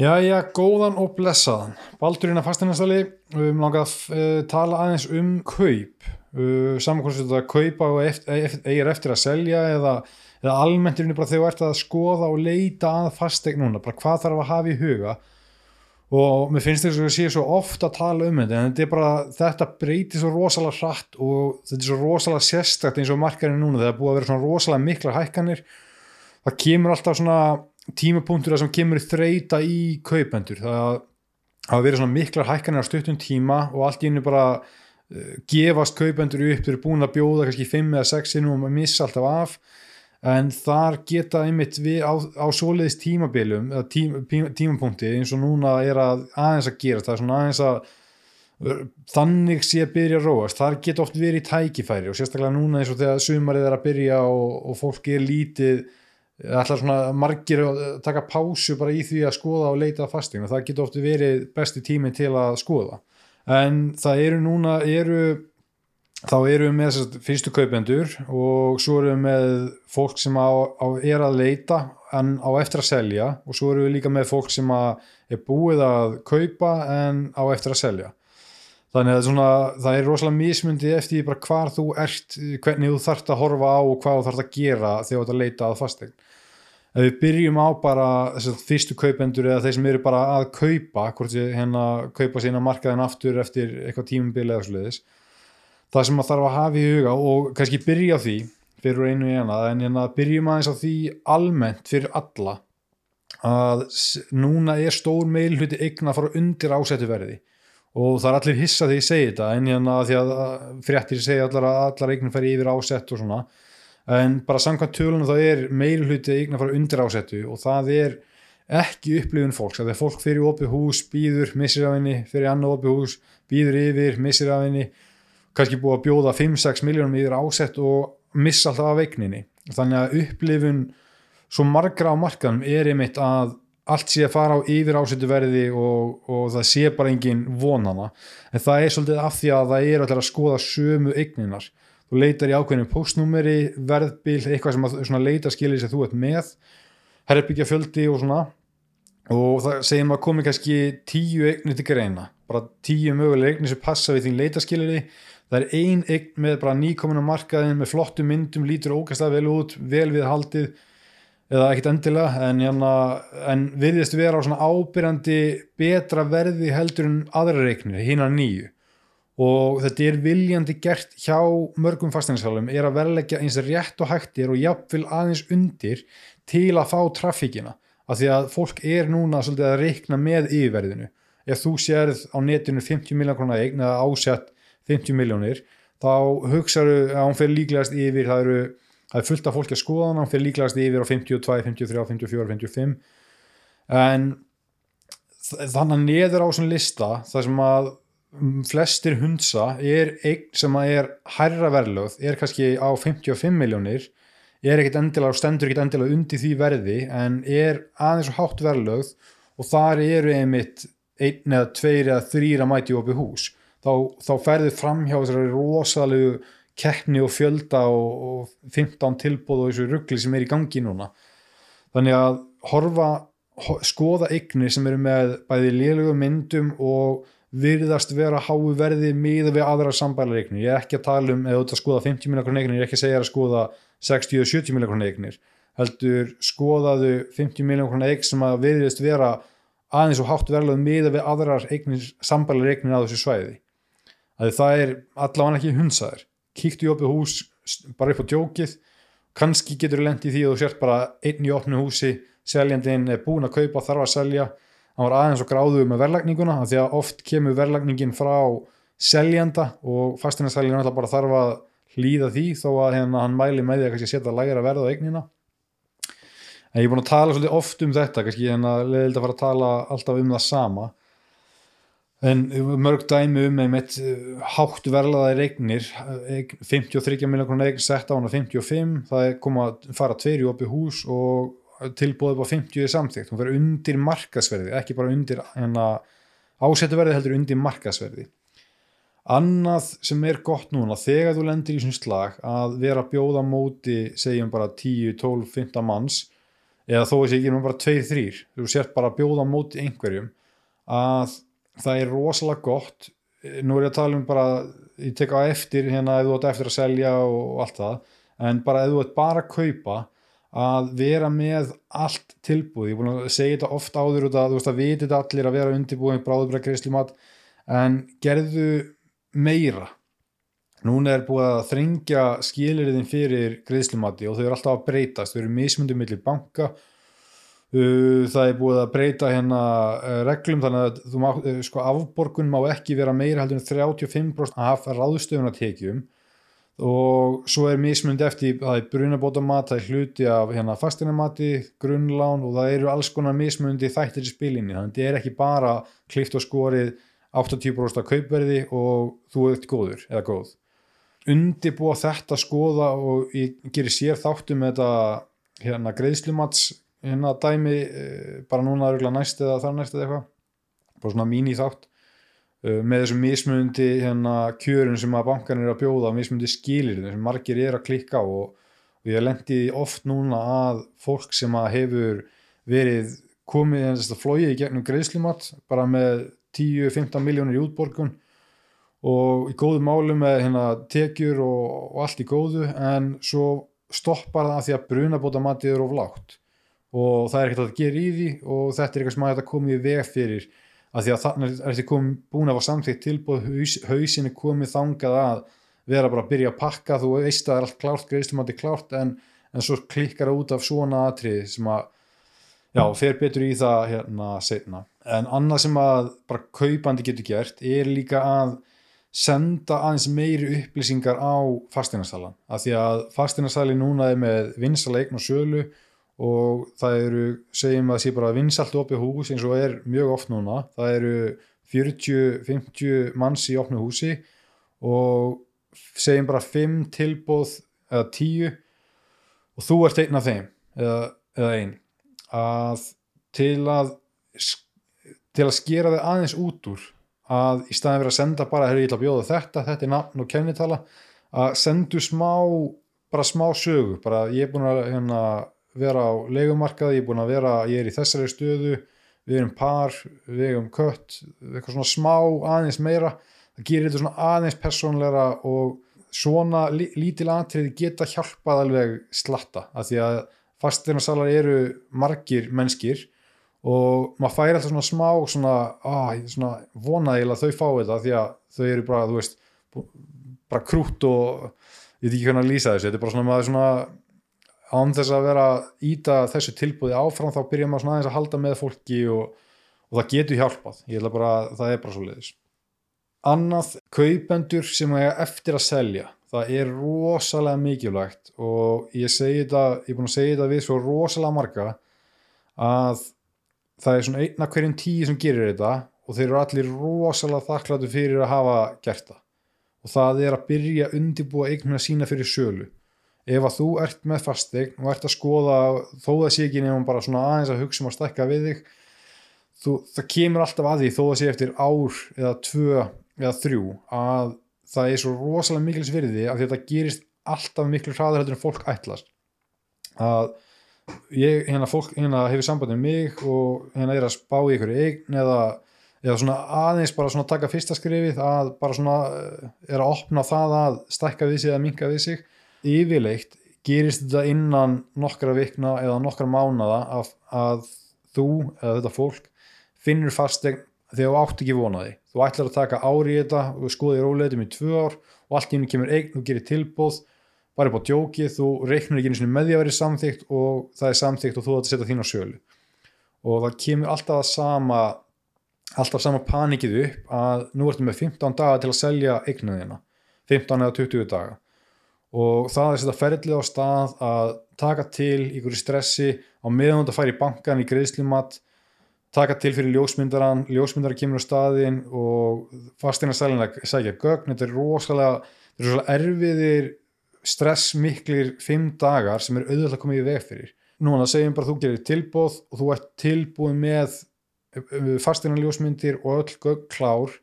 Jæja, góðan og blessaðan. Baldurinn að fastinastali, við um langað að uh, tala aðeins um kaup. Uh, Saman hvort þetta kaupa og eigir eftir að selja eða, eða almenntirinn bara þegar þú ert að skoða og leita að fastegn núna, bara hvað þarf að hafa í huga. Og mér finnst þess að ég sé svo ofta að tala um þetta, en þetta er bara, þetta breytir svo rosalega hratt og þetta er svo rosalega sérstakt eins og markarinn núna, það er búið að vera svona rosalega mikla hækkanir. Það kemur alltaf svona tímapunktur sem kemur þreita í kaupendur. Það hafa verið svona miklar hækkanir á stuttum tíma og allt í hennu bara uh, gefast kaupendur upp. Þeir eru búin að bjóða kannski 5 eða 6 og maður missa alltaf af. En þar geta einmitt við á, á soliðis tímabilum tím, tímapunkti eins og núna er að aðeins að gera það er svona aðeins að uh, þannig sé að byrja að róast. Þar geta oft verið tækifæri og sérstaklega núna eins og þegar sumarið er að byrja og, og fólk er lítið ætlar svona margir að taka pásu bara í því að skoða og leita fasting og það getur ofti verið besti tími til að skoða. En það eru núna eru, þá eru við með fyrstu kaupendur og svo eru við með fólk sem á, á, er að leita en á eftir að selja og svo eru við líka með fólk sem er búið að kaupa en á eftir að selja. Þannig að svona, það er rosalega mismundi eftir hvar þú ert hvernig þú þart að horfa á og hvað þú þart að gera þegar þú ert að leita að fastegn ef við byrjum á bara fyrstu kaupendur eða þeir sem eru bara að kaupa hvort þið hérna kaupa sína markaðin aftur eftir eitthvað tímubili eða sluðis það sem maður þarf að hafa í huga og kannski byrja á því fyrir einu í ena en hérna byrjum aðeins á því almennt fyrir alla að núna er stór meilhuti eigna að fara undir ásettu verði og það er allir hissa þegar ég segi þetta en hérna því að fréttir segja allar að allar eignin fær yfir ásett og svona en bara samkvæmt tölunum þá er meir hluti eigin að fara undir ásettu og það er ekki upplifun fólks. Að þegar fólk fyrir opið hús, býður, missir af henni fyrir annar opið hús, býður yfir missir af henni, kannski búið að bjóða 5-6 miljónum yfir ásett og missa alltaf af eigninni. Þannig að upplifun svo margra á markanum er einmitt að allt sé að fara á yfir ásettu verði og, og það sé bara engin vonana en það er svolítið af því að það er alltaf að skoða sömu eigninar þú leitar í ákveðinu postnúmeri, verðbíl, eitthvað sem að leita skilir sem þú ert með, herrbyggja fjöldi og svona. Og það segjum að komi kannski tíu eignir til greina, bara tíu möguleg eignir sem passa við þín leita skilir það er ein eign með bara nýkominu markaðin með flottu myndum, lítur ógæslega vel út, vel við haldið eða ekkert endilega en, jana, en viðist vera á svona ábyrjandi betra verði heldur en aðra reiknir, hína nýju og þetta er viljandi gert hjá mörgum fasteignasalum er að verleggja eins rétt og hægtir og jafnvel aðeins undir til að fá trafíkina. Af því að fólk er núna svolítið að reikna með yfirverðinu. Ef þú sérð á netinu 50 miljón krónar eign eða ásett 50 miljónir þá hugsaðu að hún fyrir líklegast yfir það eru, það er fullt af fólki að skoða hann hún fyrir líklegast yfir á 52, 53, 54, 55 en þannig að neður á svona lista þar sem að flestir hundsa er eign sem að er hærra verðlöð, er kannski á 55 miljónir, er ekkert endilega og stendur ekkert endilega undir því verði en er aðeins og hátt verðlöð og þar eru einmitt einn eða tveir eða þrýra mæti opið hús, þá, þá ferður fram hjá þessari rosalegu keppni og fjölda og, og 15 tilbúð og þessu ruggli sem er í gangi núna. Þannig að horfa, skoða eignir sem eru með bæði liðlegu myndum og virðast vera háu verði miða við aðra sambælar eignir, ég er ekki að tala um eða út að skoða 50 miljonar krónar eignir, ég er ekki að segja að skoða 60-70 miljonar krónar eignir. Heldur skoðaðu 50 miljonar krónar eign sem að virðist vera aðeins og hátt verðlega miða við eignir, sambælar eignir á þessu svæði. Að það er allavega ekki hunsaður, kíktu í opið hús bara upp á djókið. Kannski getur þú lendið því að þú sért bara einn í opnu húsi, seljandin er búin að kaupa þarf að selja hann var aðeins og gráðuð með verðlagninguna því að oft kemur verðlagningin frá seljanda og fastinarseljin alltaf bara þarf að hlýða því þó að hérna, hann mæli með því að kannski setja lægara verð á eignina. En ég er búin að tala svolítið oft um þetta kannski en að leiðilegt að fara að tala alltaf um það sama. En mörg dæmi um einmitt eh, hátt verðlaðar eignir 53 miljónar eign sett á hana 55 það er komið að fara tveir í oppi hús og tilbúið á 50 samþygt, hún verður undir markasverði, ekki bara undir hérna, ásettuverði heldur undir markasverði annað sem er gott núna þegar þú lendir í svona slag að vera að bjóða móti segjum bara 10, 12, 15 manns eða þó ekki nú bara tveir þrýr þú sért bara að bjóða móti einhverjum að það er rosalega gott. Nú er ég að tala um bara ég tek á eftir hérna ef þú ætti eftir að selja og allt það en bara ef þú ætti bara að kaupa að vera með allt tilbúið, ég er búin að segja þetta oft áður út að þú veist að vitið allir að vera undirbúið bráðubræð greiðslumat en gerðu meira. Núna er búið að þringja skiliriðin fyrir greiðslumati og þau eru alltaf að breytast, þau eru mismundum millir banka. Það er búið að breyta hérna reglum þannig að má, sko, afborgun má ekki vera meira heldur en 35% af ráðstöfunartekjum og svo er mismund eftir það er brunabóta mat, það er hluti af hérna, fastinamati, grunnlán og það eru alls konar mismundi þættir í spilinni þannig að þetta er ekki bara klift og skorið 80% af kaupverði og þú ert góður eða góð. Undibúa þetta skoða og ég gerir sér þáttum með þetta hérna, greiðslumats hérna dæmi eh, bara núna næst eða þar næst eða eitthvað. Bara svona mín í þátt með þessum mismundi hérna kjörun sem að bankan er að bjóða mismundi skilir sem margir er að klikka og, og ég lendi oft núna að fólk sem að hefur verið komið en þess að flóið í gegnum greiðslimat bara með 10-15 miljónir í útborgun og í góðu málu með hérna tekjur og, og allt í góðu en svo stoppar það að því að brunabóta matið er oflátt og það er ekkert að gera í því og þetta er eitthvað sem að þetta komið í veg fyrir að því að þannig er þetta búin að fá samþýtt tilbúð haus, hausinni komið þangað að vera bara að byrja að pakka þú veist að það er allt klárt, greiðstumandi klárt en, en svo klikkar það út af svona atrið sem að já, fer betur í það hérna setna en annað sem að bara kaupandi getur gert er líka að senda aðeins meiri upplýsingar á fastinarsalan, að því að fastinarsalin núna er með vinsaleikn og sölu og það eru, segjum að það sé bara vinsalt opið hús eins og er mjög oft núna, það eru 40-50 manns í opnu húsi og segjum bara 5 tilbóð eða 10 og þú ert einn af þeim eða, eða einn að til að til að skera þig aðeins út úr að í staðin verið að senda bara hefur ég til að bjóða þetta, þetta er nafn og kennitala að sendu smá bara smá sögu, bara ég er búin að hérna vera á leikumarkaði, ég er búin að vera ég er í þessari stöðu, við erum par við erum kött, eitthvað svona smá aðeins meira, það gerir þetta svona aðeins personleira og svona lítil aðtriði geta hjálpað alveg slatta, af því að fastinarsalar eru margir mennskir og maður fær alltaf svona smá svona, ah, svona vonaðil að þau fá þetta því að þau eru bara, þú veist bara krút og ég veit ekki hvernig að lýsa þessu, þetta er bara svona maður svona án þess að vera íta þessu tilbúði áfram þá byrja maður svona aðeins að halda með fólki og, og það getur hjálpað. Ég held að bara, það er bara svo leiðis annað, kaupendur sem er eftir að selja. Það er rosalega mikilvægt og ég segi þetta, ég er búin að segja þetta við svo rosalega marga að það er svona einna hverjum tíu sem gerir þetta og þeir eru allir rosalega þakkláttu fyrir að hafa gert það. Og það er að byrja að undibúa eignuna sína fyrir sölu ef að þú ert með fastegn og ert að skoða þó það sé ekki nefnum bara svona aðeins að hugsa um að stekka við þig þú, það kemur alltaf að því þó það sé eftir ár eða tvö eða þrjú að það er svo rosalega mikils virði að þetta gerist alltaf miklu hraður heldur en fólk ætlast að ég, hérna fólk, hérna hefur sambandið mig og hérna er að spá í ykkur eign eða, eða svona aðeins bara svona taka fyrsta skrifið að bara svona eh, er að opna það að stekka við sig eða minka við sig yfirleitt gerist þetta innan nokkra vikna eða nokkra mánada að, að þú eða þetta fólk finnur fastegn þegar þú átt ekki vonaði þú ætlar að taka ári í þetta og skoði róleitum í tvö ár og allt í hennu kemur eign og gerir tilbóð bara upp á djókið, þú reiknur ekki eins og með því að vera samþygt og það er samþygt og þú ætlar að setja þín á sjölu og það kemur alltaf sama alltaf sama panikið upp að nú ertu með 15 daga til að selja eignuðina 15 eða 20 daga og það er þetta ferðlið á stað að taka til ykkur stressi á meðan þetta fær í bankan í greiðslimat taka til fyrir ljósmyndaran ljósmyndaran kemur á staðin og fastina sælina sækja gögn. Þetta er rosalega, þetta er rosalega erfiðir stressmiklir fimm dagar sem er auðvitað að koma í veg fyrir. Núna segjum bara þú gerir tilbóð og þú ert tilbúið með uh, fastina ljósmyndir og öll gögn klár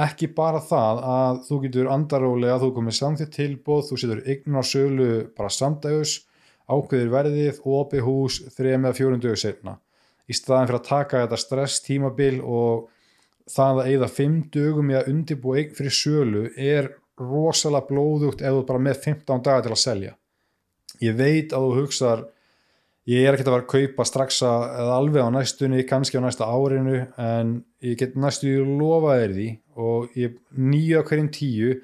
ekki bara það að þú getur andarólega, þú komið samþitt tilbóð, þú setur eignar sölu bara samdægus ákveðir verðið og opið hús þrejum eða fjórum dögur setna í staðan fyrir að taka þetta stress tímabil og það að eigða fimm dögum í að undirbúa eign fyrir sölu er rosalega blóðugt ef þú bara með 15 dagar til að selja. Ég veit að þú hugsar ég er ekkert að vera að kaupa strax að, alveg á næstunni, kannski á næsta árinu en ég get næstu lofa þér því og ég nýja hverjum tíu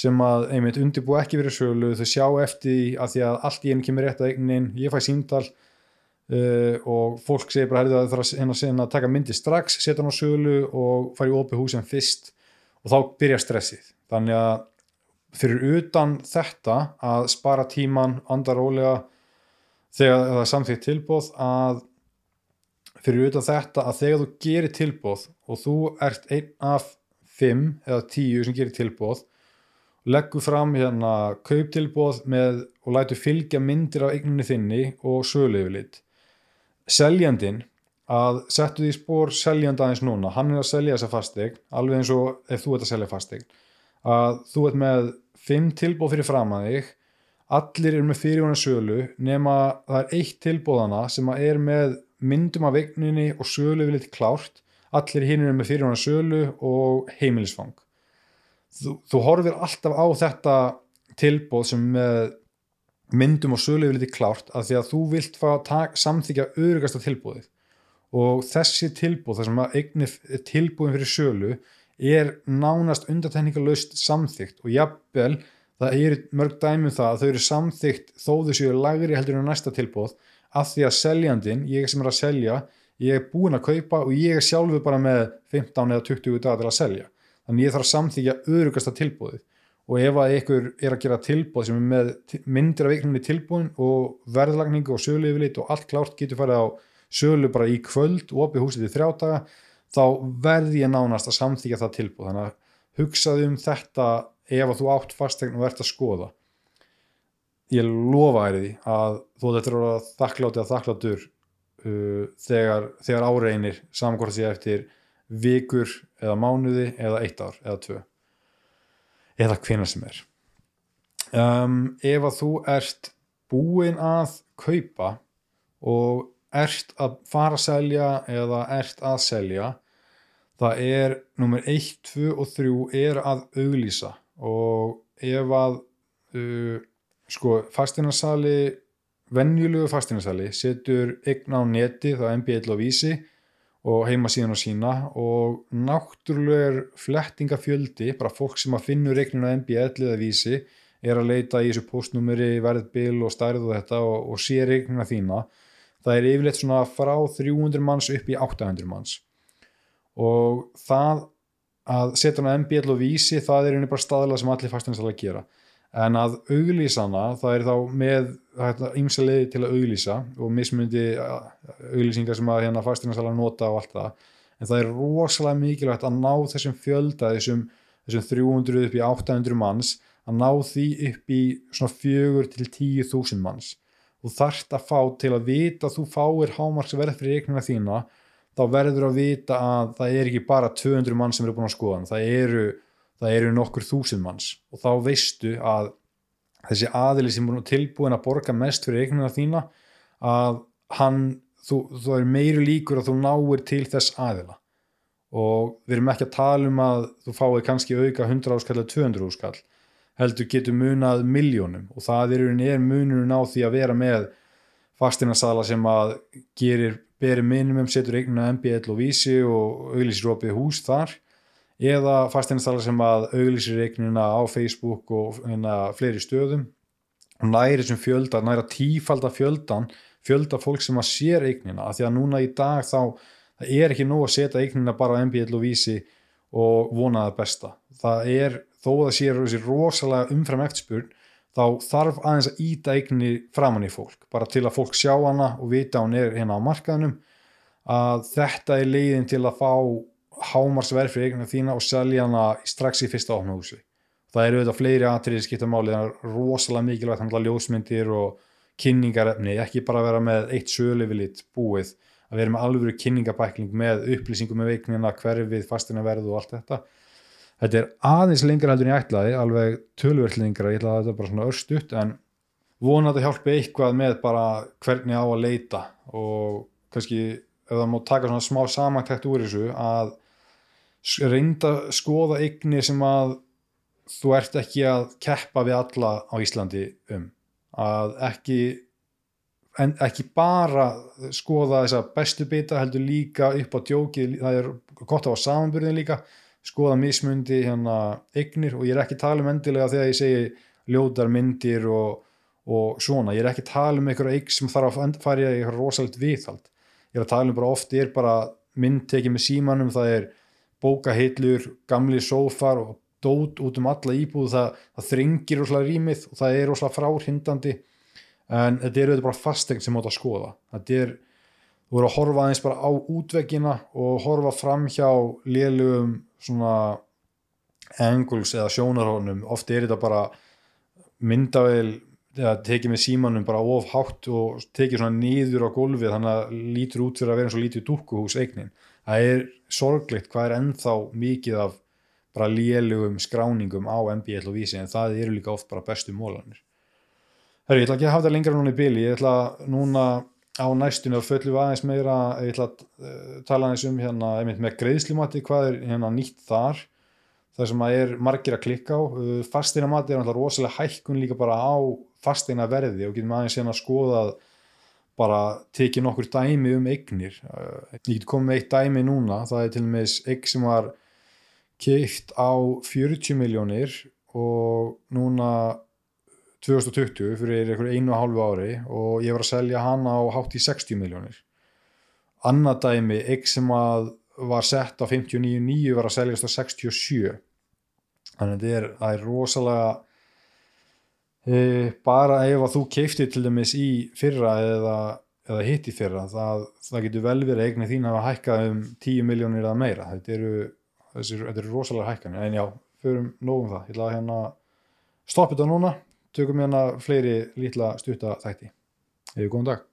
sem að einmitt undirbú ekki verið sölu þau sjá eftir því að því að allt í einn kemur rétt að eignin, ég fæ símdal uh, og fólk segir bara að það þarf að, að taka myndi strax setja hann á sölu og fara í opið húsum fyrst. Og þá byrja stressið. Þannig að fyrir utan þetta að spara tíman andar ólega þegar það er samþýtt tilbóð að fyrir utan þetta að þegar þú gerir tilbóð og þú ert einn af fimm eða tíu sem gerir tilbóð leggur fram hérna kauptilbóð með og lætu fylgja myndir af eigninni þinni og sölu yfir lit seljandin að settu því spór seljanda aðeins núna, hann er að selja þessa fastegn alveg eins og ef þú ert að selja fastegn að þú ert með fimm tilbóð fyrir fram að þig allir er með fyrirvona sölu nema það er eitt tilbóðana sem er með myndum af eigninni og sölu við litið klárt. Allir hinn er með fyrirvona sölu og heimilisfang. Þú, þú horfir alltaf á þetta tilbóð sem með myndum og sölu við litið klárt að því að þú vilt samþykja öðrugasta tilbóðið og þessi tilbóð þar sem að eignir tilbóðin fyrir sölu er nánast undartekningalöst samþygt og jafnvel það er mörg dæmum það að þau eru samþygt þó þau séu lagri heldur en næsta tilbóð af því að seljandin, ég sem er að selja ég er búin að kaupa og ég er sjálfu bara með 15 eða 20 dagar til að selja. Þannig ég þarf að samþykja öðrugasta tilbóðið og ef að ykkur er að gera tilbóð sem er með myndir af einhvern veginn tilbóðin og verðlagningu og sölu yfirleitt og allt klárt getur farið á sölu bara í kvöld og opið húsið í þrjá daga þá verði ég nánast að samþykja það tilbúð þannig að hugsaðu um þetta ef að þú átt fastegn og ert að skoða. Ég lofa þér því að þú eru að þakkláti að þakkláttur uh, þegar, þegar áreinir samkvæmst því eftir vikur eða mánuði eða eitt ár eða tvö. Eða hvina sem er. Um, ef að þú ert búin að kaupa og ert að fara að selja eða ert að selja það er nummer 1, 2 og 3 er að auglýsa og ef að uh, sko fastinarsali vennjulegu fastinarsali setur eigna á neti þá MBL og vísi og heima síðan og sína og náttúrulegur flettingafjöldi bara fólk sem að finnur eigninu á MBL eða vísi er að leita í þessu postnúmeri verðbil og stærð og þetta og, og sé eignina þína það er yfirleitt svona frá 300 manns upp í 800 manns. Og það að setja hana MBL og vísi það er einnig bara staðilega sem allir fasteignarsala gera. En að auglýsana það er þá með ymsa leiði til að auglýsa og mismundi auglýsingar sem að hérna fasteignarsala nota og allt það. En það er rosalega mikilvægt að ná þessum fjölda þessum, þessum 300 upp í 800 manns að ná því upp í svona 4 til 10.000 manns. Þú þarft að fá til að vita að þú fáir hámarksverð fyrir eignina þína þá verður að vita að það er ekki bara 200 mann sem eru búin að skoða það eru, það eru nokkur þúsund manns. Og þá veistu að þessi aðili sem er tilbúin að borga mest fyrir eignina þína að hann, þú, þú er meiri líkur að þú náir til þess aðila. Og við erum ekki að tala um að þú fáið kannski auka 100 áskall eða 200 áskall heldur getur munað miljónum og það er, er munurinn á því að vera með fastinarsala sem að gerir beri minimum, setur eignuna MBL og vísi og auglísir opið hús þar. Eða fastinarsala sem að auglísir eignuna á Facebook og hérna, fleiri stöðum. Og næri þessum fjölda, næra tífalda fjöldan fjölda fólk sem að sér eignina. Að því að núna í dag þá er ekki nóg að setja eignina bara á MBL og vísi og vona það besta. Það er þó að það sé þessi rosalega umfram eftirspurn þá þarf aðeins að íta eigni framann í fólk, bara til að fólk sjá hana og vita hún er hérna á markaðunum að þetta er leiðin til að fá hámarsverð fyrir eiginu þína og selja hana strax í fyrsta ofna húsi. Það eru auðvitað fleiri aðtriðir skiptamáli, það er rosalega mikilvægt handla ljósmyndir og kynningarefni, ekki bara vera með eitt söluvilit búið, að vera með alveg kynningabækling með upplýsingum með veiknina, hverfið, fastina verðu og allt þetta þetta er aðeins lengra heldur en ég ætlaði alveg tölverð lengra, ég ætlaði að þetta bara svona örstutt en vonandi hjálpi eitthvað með bara hvernig á að leita. Og kannski ef það má taka svona smá samantækt úr þessu að reynda að skoða eignir sem að þú ert ekki að keppa við alla á Íslandi um. Að ekki en ekki bara skoða þessa bestu bita heldur líka upp á djókið, það er gott að hafa samanburðin líka, skoða mismundi hérna eignir og ég er ekki að tala um endilega þegar ég segi ljótar myndir og, og svona, ég er ekki að tala um einhverja eign sem þarf að fara í eitthvað rosalegt viðhald, ég er að tala um bara oft er bara mynd tekið með símanum það er bókahillur gamli sófar og dót út um alla íbúð, það, það þringir rosalega rýmið og það er rosalega fráhrindandi. En þetta er auðvitað bara fastegn sem átt að skoða. Þetta er, þú voru að horfa aðeins bara á útveggina og horfa fram hjá lélugum svona angles eða sjónarhónum oft er þetta bara myndavel eða tekið með símanum bara of hátt og tekið svona niður á gólfið þannig að lítur út fyrir að vera eins og lítið dúkkuhús eignin. Það er sorglitt hvað er ennþá mikið af bara lélugum skráningum á MBL og vísi en það eru líka oft bara bestu mólanir Herri, ég ætla ekki að hafa það lengra núna í bili, ég ætla núna á næstunni og föllum við aðeins meira, ég ætla að uh, tala aðeins um hérna með greiðslumati, hvað er hérna nýtt þar, það sem að er margir að klikka á, uh, fastinamati er náttúrulega rosalega hækkun líka bara á fastina verði og getum aðeins hérna að skoða bara tekið nokkur dæmi um eignir, uh, ég get komið eitt dæmi núna, það er til og með eign sem var keift á 40 miljónir og núna 2020 fyrir einhver einu og hálfu ári og ég var að selja hana á hátt í 60 miljónir annað dæmi, eign sem að var sett á 59.9 var að seljast á 67 þannig að það er rosalega e, bara ef að þú keiftir til dæmis í fyrra eða, eða hitt í fyrra það, það getur vel verið að eigni þín hafa hækkað um 10 miljónir eða meira. Þetta eru, þessi, þetta eru rosalega hækkanir. En já, förum nógum það. Ég að hérna stoppa þetta núna tökum hérna fleiri lítla stutta þætti. Hefur góðan dag.